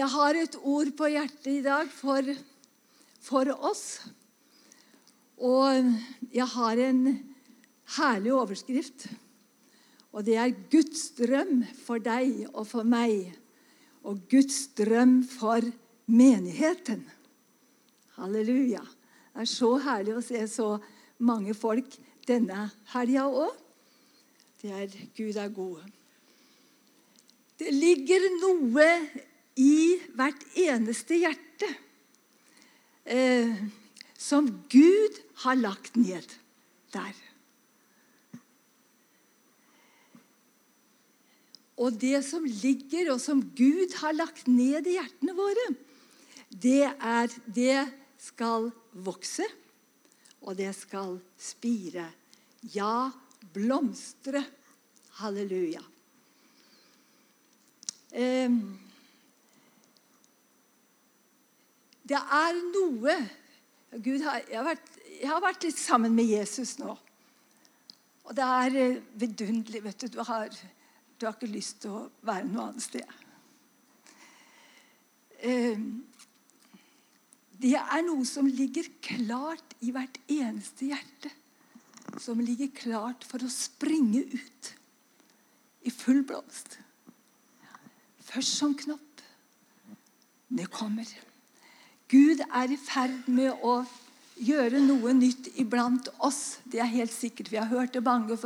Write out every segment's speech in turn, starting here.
jeg har et ord på hjertet i dag for, for oss. Og jeg har en herlig overskrift. Og det er Guds drøm for deg og for meg. Og Guds drøm for menigheten. Halleluja. Det er så herlig å se så mange folk denne helga òg. Det er Gud er god. Det ligger noe i hvert eneste hjerte eh, som Gud har lagt ned der. Og det som ligger, og som Gud har lagt ned i hjertene våre, det, er, det skal vokse, og det skal spire. Ja, blomstre. Halleluja. Eh, det er noe Gud jeg, har vært, jeg, har vært, litt sammen med Jesus nå. Og det er eh, vidunderlig. vet Du du har, du har ikke lyst til å være noe annet sted. Eh, det er noe som ligger klart i hvert eneste hjerte. Som ligger klart for å springe ut i full blomst. Først som knopp. Det kommer. Gud er i ferd med å gjøre noe nytt iblant oss. Det er helt sikkert. Vi har hørt det mange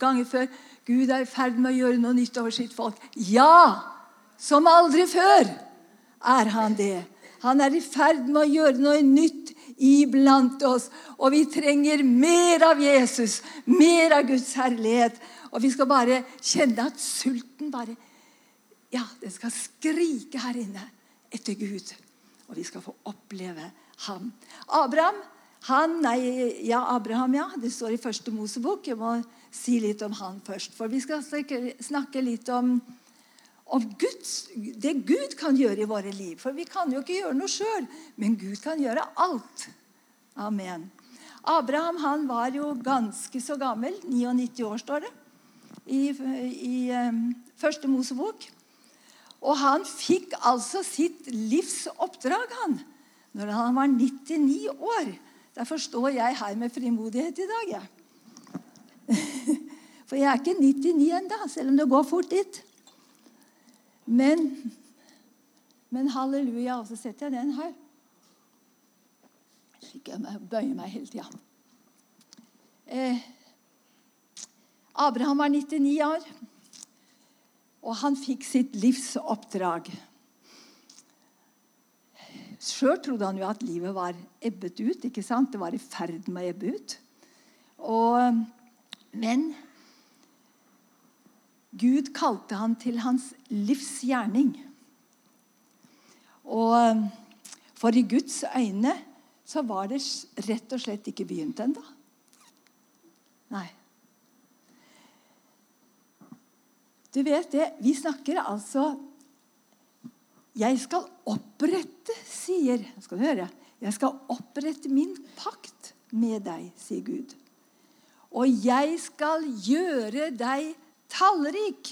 ganger før. Gud er i ferd med å gjøre noe nytt over sitt folk. Ja! Som aldri før er han det. Han er i ferd med å gjøre noe nytt iblant oss. Og vi trenger mer av Jesus, mer av Guds herlighet. Og vi skal bare kjenne at sulten bare Ja, det skal skrike her inne etter Gud og vi skal få oppleve ham. Abraham han, nei, ja, Abraham, ja. Det står i første Mosebok. Jeg må si litt om han først. For vi skal snakke litt om, om Guds, det Gud kan gjøre i våre liv. For vi kan jo ikke gjøre noe sjøl, men Gud kan gjøre alt. Amen. Abraham han var jo ganske så gammel. 99 år, står det i, i um, første Mosebok. Og han fikk altså sitt livs oppdrag, han, når han var 99 år. Derfor står jeg her med frimodighet i dag, jeg. For jeg er ikke 99 ennå, selv om det går fort dit. Men, men halleluja. Og så setter jeg den her. Slik jeg bøyer meg hele tida. Eh, Abraham var 99 år. Og han fikk sitt livs oppdrag. Sjøl trodde han jo at livet var ebbet ut. ikke sant? Det var i ferd med å ebbe ut. Og, men Gud kalte han til hans livs gjerning. Og for i Guds øyne så var det rett og slett ikke begynt ennå. Nei. Du vet det, Vi snakker altså Jeg skal opprette, sier Skal du høre? Jeg skal opprette min pakt med deg, sier Gud. Og jeg skal gjøre deg tallrik.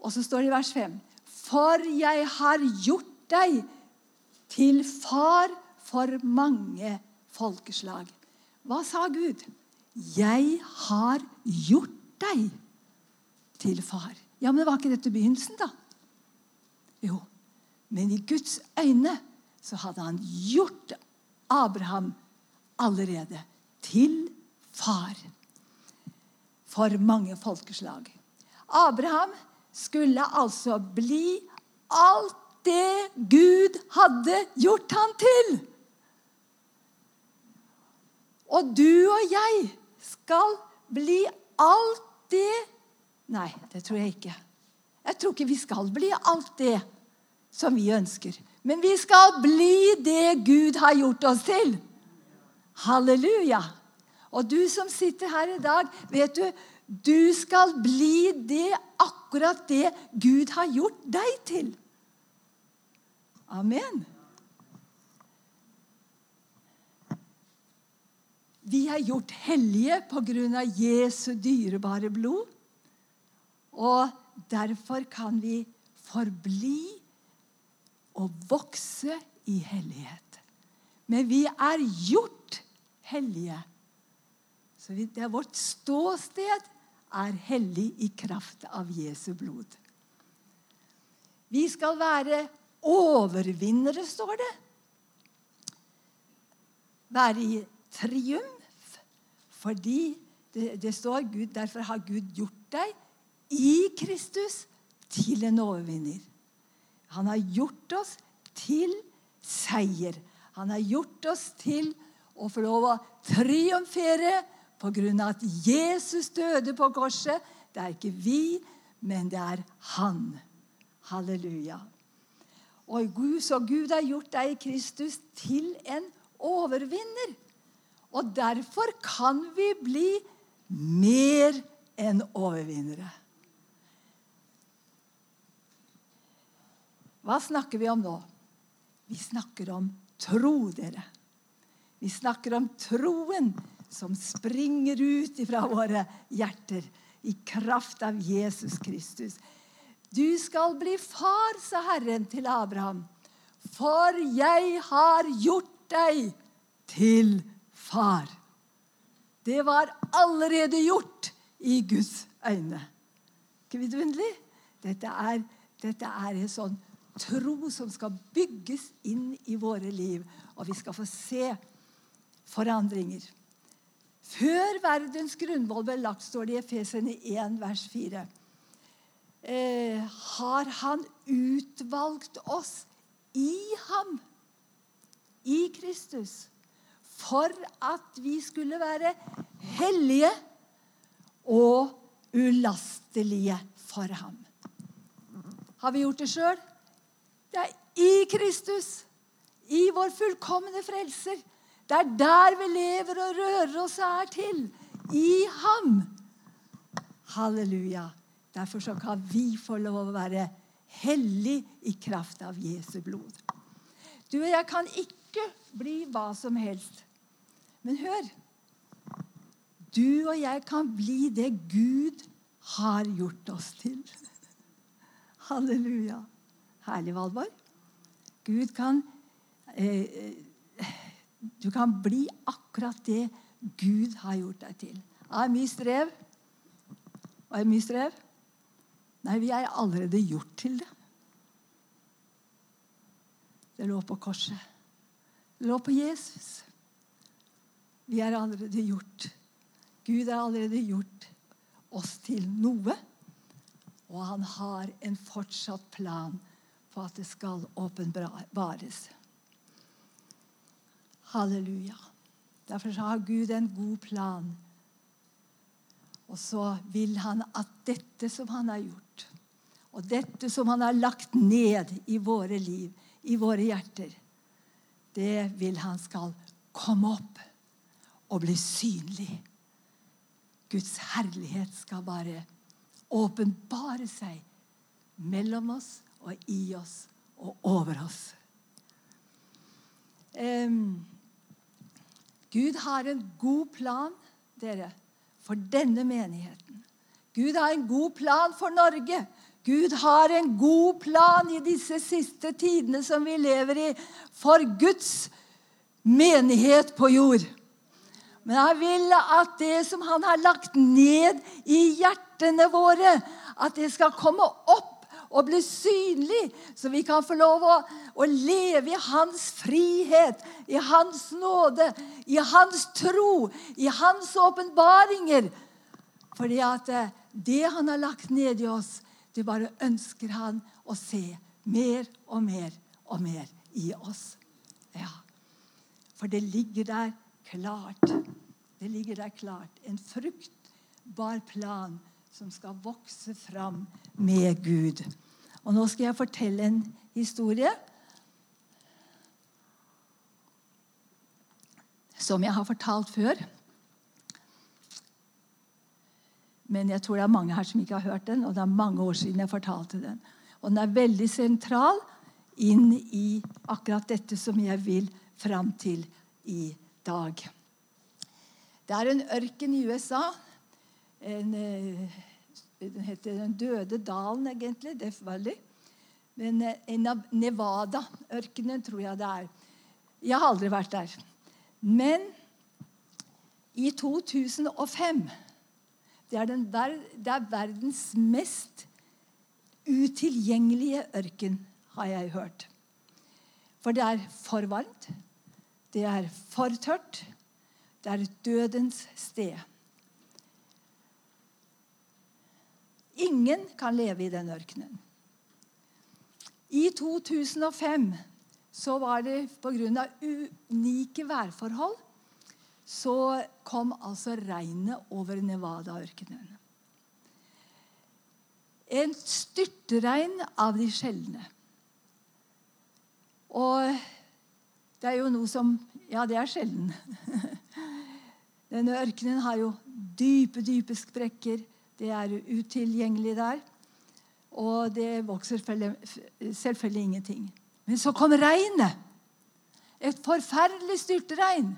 Og så står det i vers 5.: For jeg har gjort deg til far for mange folkeslag. Hva sa Gud? Jeg har gjort deg til far. Ja, men var ikke dette begynnelsen, da? Jo, men i Guds øyne så hadde han gjort Abraham allerede til far for mange folkeslag. Abraham skulle altså bli alt det Gud hadde gjort han til. Og du og jeg skal bli alt det Nei, det tror jeg ikke. Jeg tror ikke vi skal bli alt det som vi ønsker. Men vi skal bli det Gud har gjort oss til. Halleluja. Og du som sitter her i dag, vet du, du skal bli det akkurat det Gud har gjort deg til. Amen. Vi er gjort hellige på grunn av Jesu dyrebare blod. Og derfor kan vi forbli og vokse i hellighet. Men vi er gjort hellige. Så det er vårt ståsted er hellig i kraft av Jesu blod. Vi skal være overvinnere, står det. Være i triumf. Fordi det, det står Gud, derfor har Gud gjort deg i Kristus til en overvinner. Han har gjort oss til seier. Han har gjort oss til å få lov å triumfere på grunn av at Jesus døde på korset. Det er ikke vi, men det er han. Halleluja. Og Gud, så Gud har gjort deg i Kristus til en overvinner. Og derfor kan vi bli mer enn overvinnere. Hva snakker vi om nå? Vi snakker om tro, dere. Vi snakker om troen som springer ut fra våre hjerter i kraft av Jesus Kristus. Du skal bli far, sa Herren til Abraham, for jeg har gjort deg til far. Det var allerede gjort i Guds øyne. Ikke vidunderlig? Dette er, dette er en sånn tro som skal bygges inn i våre liv, og vi skal få se forandringer. Før verdens grunnvoll ble lagt, står det i Efesene 1, vers 4, eh, har han utvalgt oss i ham, i Kristus, for at vi skulle være hellige og ulastelige for ham. Har vi gjort det sjøl? Det er i Kristus, i vår fullkomne frelser. Det er der vi lever og rører oss og er til. I ham. Halleluja. Derfor så kan vi få lov å være hellig i kraft av Jesu blod. Du og jeg kan ikke bli hva som helst. Men hør. Du og jeg kan bli det Gud har gjort oss til. Halleluja. Herlig, Valborg. Gud kan eh, Du kan bli akkurat det Gud har gjort deg til. Det er mye strev. Er mye strev? Nei, vi er allerede gjort til det. Det lå på korset. Det lå på Jesus. Vi er allerede gjort. Gud har allerede gjort oss til noe. Og han har en fortsatt plan for at det skal åpenbares. Halleluja. Derfor har Gud en god plan. Og så vil han at dette som han har gjort, og dette som han har lagt ned i våre liv, i våre hjerter, det vil han skal komme opp og bli synlig. Guds herlighet skal bare åpenbare seg mellom oss og i oss og over oss. Um, Gud har en god plan, dere, for denne menigheten. Gud har en god plan for Norge. Gud har en god plan i disse siste tidene som vi lever i, for Guds menighet på jord. Men han vil at det som han har lagt ned i hjertene våre, at det skal komme opp og bli synlig, så vi kan få lov å, å, leve i hans frihet, i hans nåde, i hans tro, i hans åpenbaringer. Fordi at eh, det han har lagt ned i oss, det bare ønsker han å se mer og mer og mer i oss. Ja. For det ligger der klart. Det ligger der klart. En fruktbar plan som skal vokse fram med Gud. Og nå skal jeg fortelle en historie som jeg har fortalt før. Men jeg tror det er mange her som ikke har hørt den, og det er mange år siden jeg fortalte den. Og den er veldig sentral inn i akkurat dette som jeg vil fram til i dag. Det er en ørken i USA en, eh, Den heter Den døde dalen, egentlig. Death Valley. Men eh, Nevada-ørkenen tror jeg det er. Jeg har aldri vært der. Men i 2005 Det er, den, det er verdens mest utilgjengelige ørken, har jeg hørt. For det er for varmt, det er for tørt, det er dødens sted. Ingen kan leve i den ørkenen. I 2005 så var det pga. unike værforhold så kom altså regnet over Nevada-ørkenen. En styrtregn av de sjeldne. Og det er jo noe som Ja, det er sjelden. Denne ørkenen har jo dype, dype sprekker. Det er utilgjengelig der. Og det vokser selvfølgelig ingenting. Men så kom regnet. Et forferdelig styrtregn.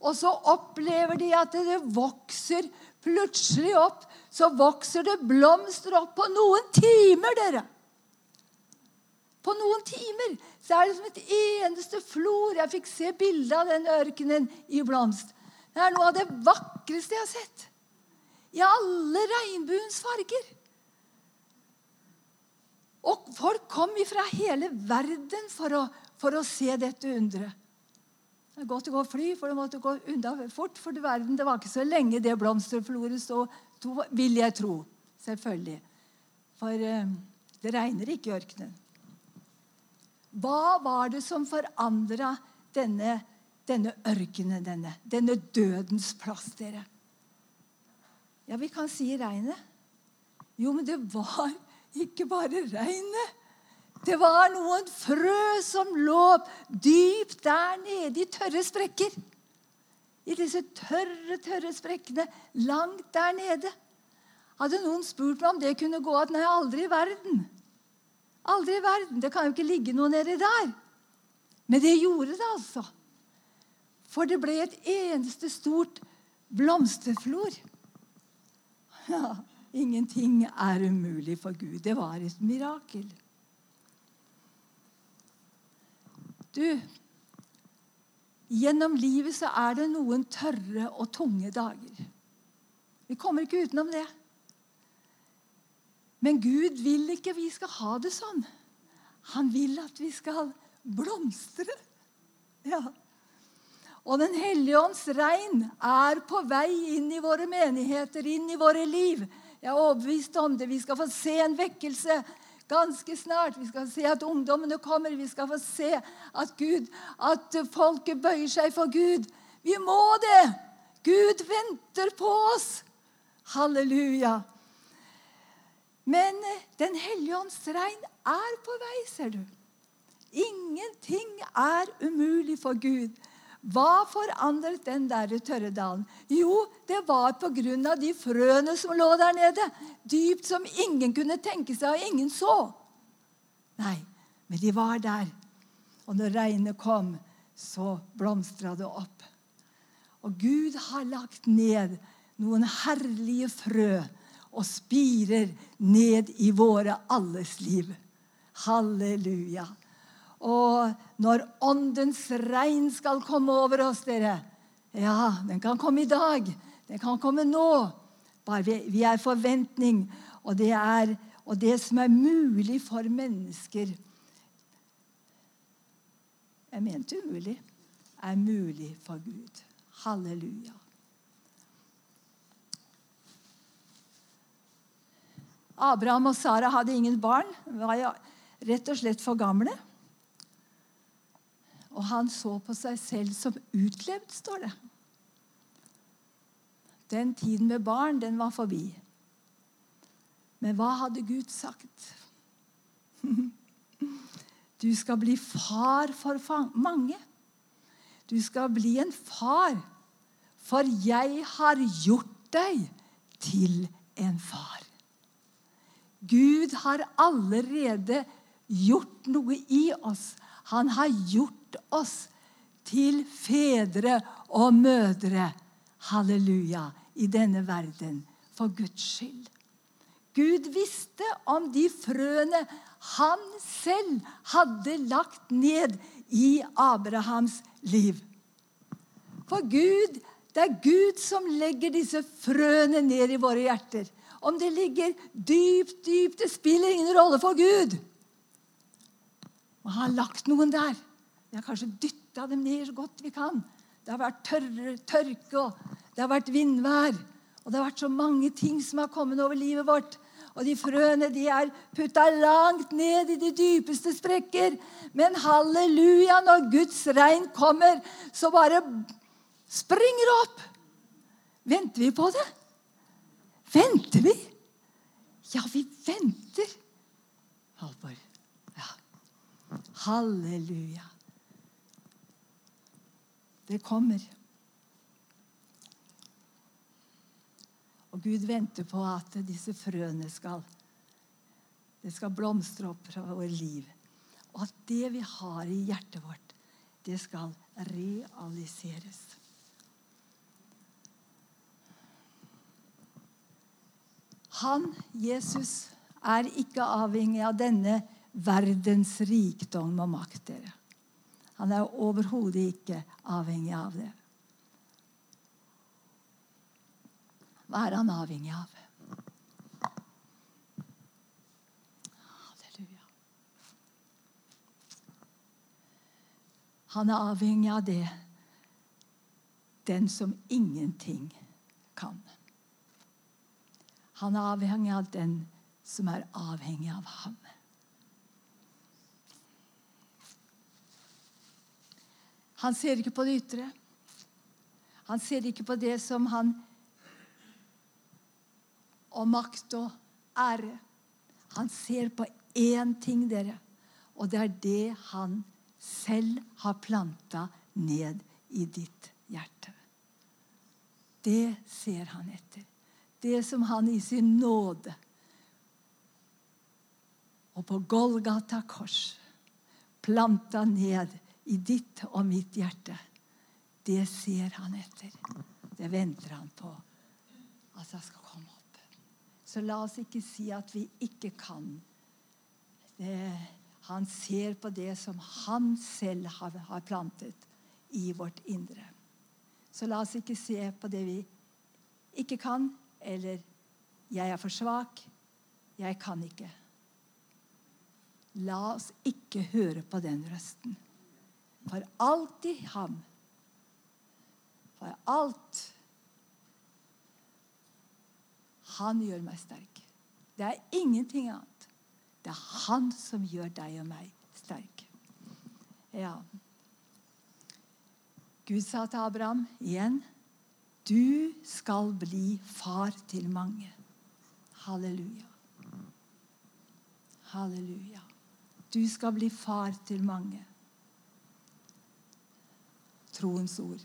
Og så opplever de at det vokser plutselig opp. Så vokser det blomster opp på noen timer, dere. På noen timer så er det som et eneste flor. Jeg fikk se bilde av den ørkenen i blomst. Det er noe av det vakreste jeg har sett. I alle regnbuens farger. Og folk kom fra hele verden for å, for å se dette underet. Det er godt å gå fly, for det måtte gå unna fort. For verden, det var ikke så lenge det blomsterfloret stod, vil jeg tro. Selvfølgelig. For eh, det regner ikke i ørkenen. Hva var det som forandra denne, denne ørkenen, denne, denne dødens plass, dere? Ja, vi kan si regnet. Jo, men det var ikke bare regnet. Det var noen frø som lå dypt der nede i tørre sprekker. I disse tørre, tørre sprekkene langt der nede. Hadde noen spurt meg om det kunne gå at Nei, aldri i verden. Aldri i verden. Det kan jo ikke ligge noe nedi der. Men det gjorde det, altså. For det ble et eneste stort blomsterflor. Ja, ingenting er umulig for Gud. Det var et mirakel. Du, gjennom livet så er det noen tørre og tunge dager. Vi kommer ikke utenom det. Men Gud vil ikke vi skal ha det sånn. Han vil at vi skal blomstre. Ja. Og Den hellige ånds regn er på vei inn i våre menigheter, inn i våre liv. Jeg er overbevist om det. Vi skal få se en vekkelse ganske snart. Vi skal se at ungdommene kommer. Vi skal få se at, Gud, at folket bøyer seg for Gud. Vi må det! Gud venter på oss. Halleluja. Men Den hellige ånds regn er på vei, ser du. Ingenting er umulig for Gud. Hva forandret den der tørre dalen? Jo, det var pga. de frøene som lå der nede. Dypt som ingen kunne tenke seg, og ingen så. Nei, men de var der. Og når regnet kom, så blomstra det opp. Og Gud har lagt ned noen herlige frø og spirer ned i våre alles liv. Halleluja. Og når Åndens regn skal komme over oss, dere Ja, den kan komme i dag. Den kan komme nå. Bare vi, vi er forventning. Og det, er, og det som er mulig for mennesker Jeg mente umulig. Er mulig for Gud. Halleluja. Abraham og Sara hadde ingen barn. De var rett og slett for gamle. Og han så på seg selv som utlevd, står det. Den tiden med barn, den var forbi. Men hva hadde Gud sagt? Du skal bli far for mange. Du skal bli en far, for jeg har gjort deg til en far. Gud har allerede gjort noe i oss. Han har gjort oss til fedre og mødre. Halleluja. I denne verden. For Guds skyld. Gud visste om de frøene han selv hadde lagt ned i Abrahams liv. For Gud, det er Gud som legger disse frøene ned i våre hjerter. Om det ligger dypt, dypt Det spiller ingen rolle for Gud. Og han har lagt noen der. Vi har kanskje dytta dem ned så godt vi kan. Det har vært tørre, tørke, og det har vært vindvær. Og det har vært så mange ting som har kommet over livet vårt. Og de frøene de er putta langt ned i de dypeste sprekker. Men halleluja, når Guds regn kommer, så bare springer det opp. Venter vi på det? Venter vi? Ja, vi venter. Halvor. Ja. Halleluja. Det kommer. Og Gud venter på at disse frøene skal, det skal blomstre opp fra vårt liv. Og at det vi har i hjertet vårt, det skal realiseres. Han, Jesus, er ikke avhengig av denne verdens rikdom og makt. dere. Han er overhodet ikke avhengig av det. Hva er han avhengig av? Halleluja. Han er avhengig av det den som ingenting kan. Han er avhengig av den som er avhengig av ham. Han ser ikke på det ytre. Han ser ikke på det som han Og makt og ære. Han ser på én ting, dere, og det er det han selv har planta ned i ditt hjerte. Det ser han etter. Det som han i sin nåde og på Golgata kors planta ned i ditt og mitt hjerte. Det ser han etter. Det venter han på at han skal komme opp. Så la oss ikke si at vi ikke kan. Det, han ser på det som han selv har, har plantet i vårt indre. Så la oss ikke se på det vi ikke kan, eller 'jeg er for svak', 'jeg kan ikke'. La oss ikke høre på den røsten. For alltid ham. For alt. Han gjør meg sterk. Det er ingenting annet. Det er han som gjør deg og meg sterk. Ja. Gud sa til Abraham igjen du skal bli far til mange. Halleluja. Halleluja. Du skal bli far til mange. Troens ord.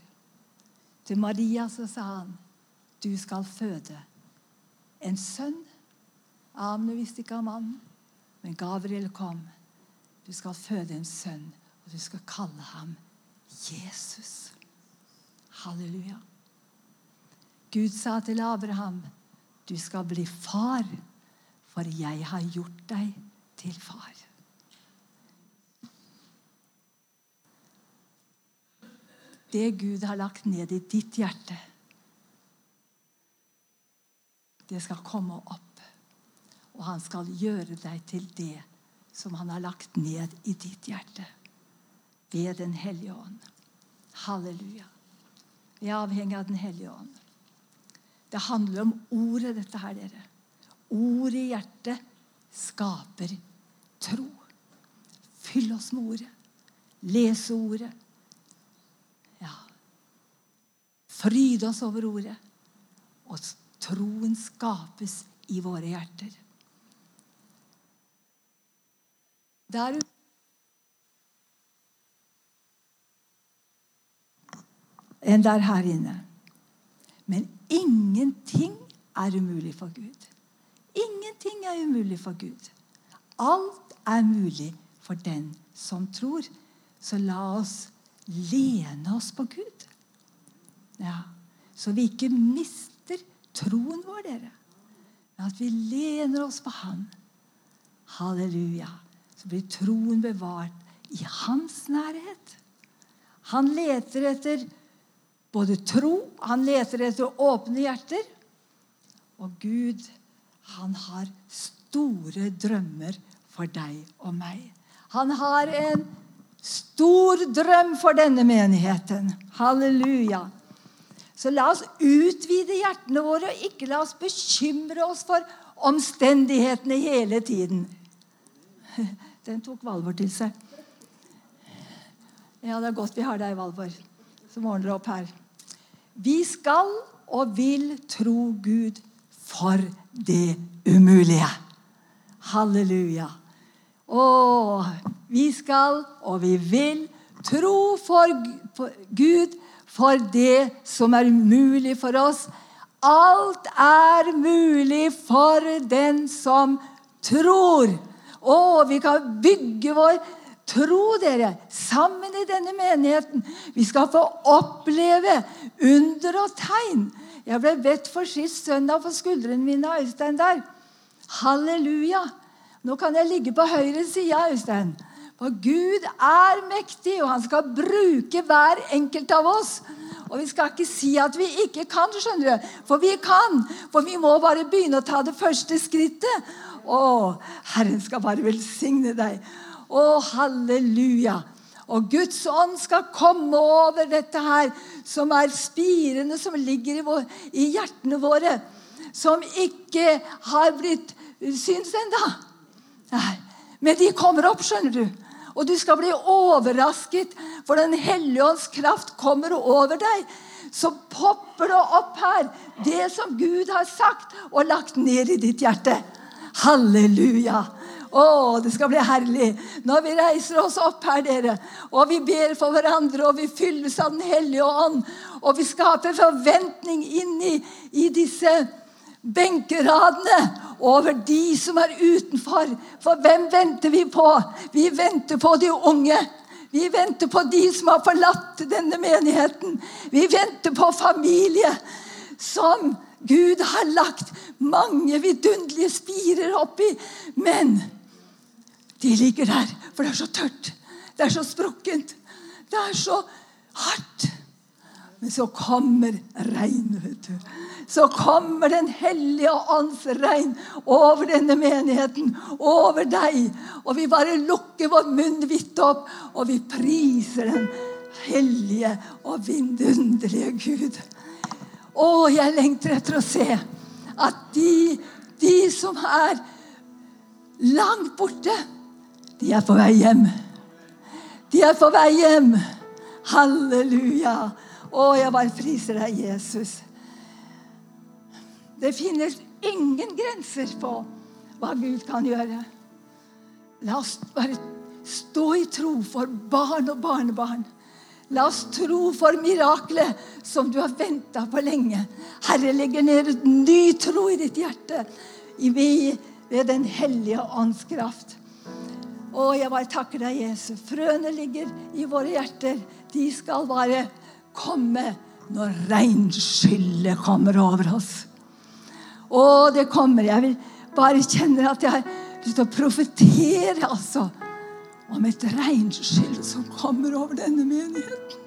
Til Maria så sa han, du skal føde en sønn. Amne visste ikke av mannen, men Gabriel kom. Du skal føde en sønn, og du skal kalle ham Jesus. Halleluja. Gud sa til Abraham, 'Du skal bli far, for jeg har gjort deg til far'. Det Gud har lagt ned i ditt hjerte, det skal komme opp. Og han skal gjøre deg til det som han har lagt ned i ditt hjerte. Ved Den hellige ånd. Halleluja. Vi er avhengig av Den hellige ånd. Det handler om ordet, dette her, dere. Ordet i hjertet skaper tro. Fyll oss med ordet. Lese ordet. Ja. Fryde oss over ordet. Og troen skapes i våre hjerter. Der enn der her inne. Men ingenting er umulig for Gud. Ingenting er umulig for Gud. Alt er mulig for den som tror. Så la oss lene oss på Gud. Ja, Så vi ikke mister troen vår, dere. Men at vi lener oss på Han. Halleluja. Så blir troen bevart i hans nærhet. Han leter etter både tro, han leter etter åpne hjerter. Og Gud, han har store drømmer for deg og meg. Han har en stor drøm for denne menigheten. Halleluja. Så la oss utvide hjertene våre og ikke la oss bekymre oss for omstendighetene hele tiden. Den tok Valvor til seg. Ja, det er godt vi har deg, Valvor, som ordner opp her. Vi skal og vil tro Gud for det umulige. Halleluja. Å, vi skal og vi vil tro for Gud for det som er umulig for oss. Alt er mulig for den som tror. Å, vi kan bygge vår tro, dere, sammen i denne menigheten. Vi skal få oppleve under og tegn. Jeg ble bedt for sist søndag på skuldrene mine av Øystein der. Halleluja! Nå kan jeg ligge på høyre side, Øystein. For Gud er mektig, og han skal bruke hver enkelt av oss. Og vi skal ikke si at vi ikke kan, skjønner du. For vi kan. For vi må bare begynne å ta det første skrittet. Å, Herren skal bare velsigne deg. Å, halleluja. Og Guds ånd skal komme over dette her, som er spirene som ligger i, vår, i hjertene våre. Som ikke har blitt syns ennå. Men de kommer opp, skjønner du. Og du skal bli overrasket, for Den hellige ånds kraft kommer over deg. Så popper det opp her, det som Gud har sagt og lagt ned i ditt hjerte. Halleluja. Å, det skal bli herlig når vi reiser oss opp her, dere. Og vi ber for hverandre, og vi fylles av Den hellige ånd. Og vi skaper forventning inn i, i disse benkeradene over de som er utenfor. For hvem venter vi på? Vi venter på de unge. Vi venter på de som har forlatt denne menigheten. Vi venter på familie som Gud har lagt mange vidunderlige spirer oppi. Men de ligger der, for det er så tørt. Det er så sprukkent. Det er så hardt. Men så kommer regnet, vet du. Så kommer Den hellige ånds regn over denne menigheten, over deg. Og vi bare lukker vår munn vidt opp, og vi priser den hellige og vidunderlige Gud. Å, jeg lengter etter å se at de, de som er langt borte de er på vei hjem. De er på vei hjem. Halleluja. Å, jeg bare priser deg, Jesus. Det finnes ingen grenser på hva Gud kan gjøre. La oss bare stå i tro for barn og barnebarn. La oss tro for miraklet som du har venta på lenge. Herre legger ned et ny tro i ditt hjerte ved Den hellige ånds kraft. Å, jeg bare takker deg, Jesus. Frøene ligger i våre hjerter. De skal bare komme når regnskyllet kommer over oss. Å, det kommer. Jeg vil bare kjenne at jeg har lyst til å profetere altså, om et regnskyll som kommer over denne menigheten.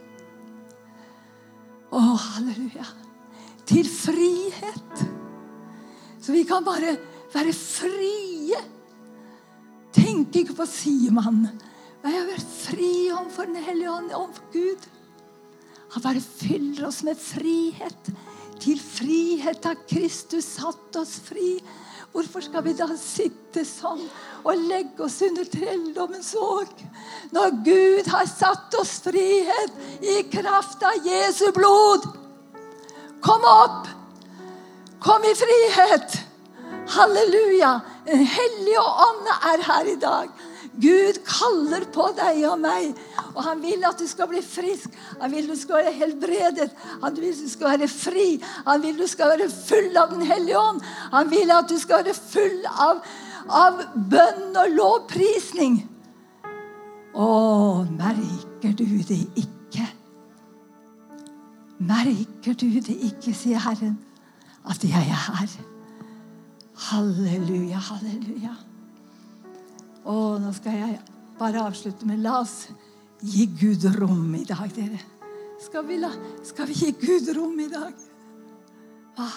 Å, halleluja. Til frihet. Så vi kan bare være frie Tenk ikke på Simon. Jeg har vært fri overfor Den hellige ånd, overfor Gud. Han bare fyller oss med frihet. Til frihet har Kristus satt oss fri. Hvorfor skal vi da sitte sånn og legge oss under trelldommens åk? Når Gud har satt oss frihet i kraft av Jesu blod. Kom opp! Kom i frihet! Halleluja! Den hellige ånd er her i dag. Gud kaller på deg og meg, og han vil at du skal bli frisk. Han vil du skal være helbredet, han vil du skal være fri. Han vil du skal være full av Den hellige ånd. Han vil at du skal være full av, av bønn og lovprisning. Å, merker du det ikke? Merker du det ikke, sier Herren, at jeg er her? Halleluja, halleluja. Og nå skal jeg bare avslutte med La oss gi Gud rom i dag, dere. Skal vi, la, skal vi gi Gud rom i dag? Hva?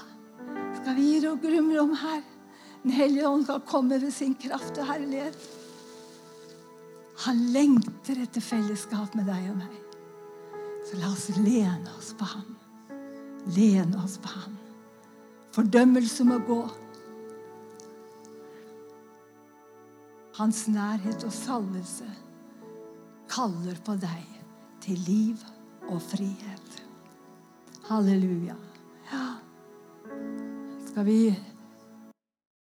Skal vi gi Gud rom her? Den hellige ånd skal komme ved sin kraft og herlighet. Han lengter etter fellesskap med deg og meg. Så la oss lene oss på ham. Lene oss på ham. Fordømmelse må gå. Hans nærhet og salvelse kaller på deg til liv og frihet. Halleluja. Ja. Skal vi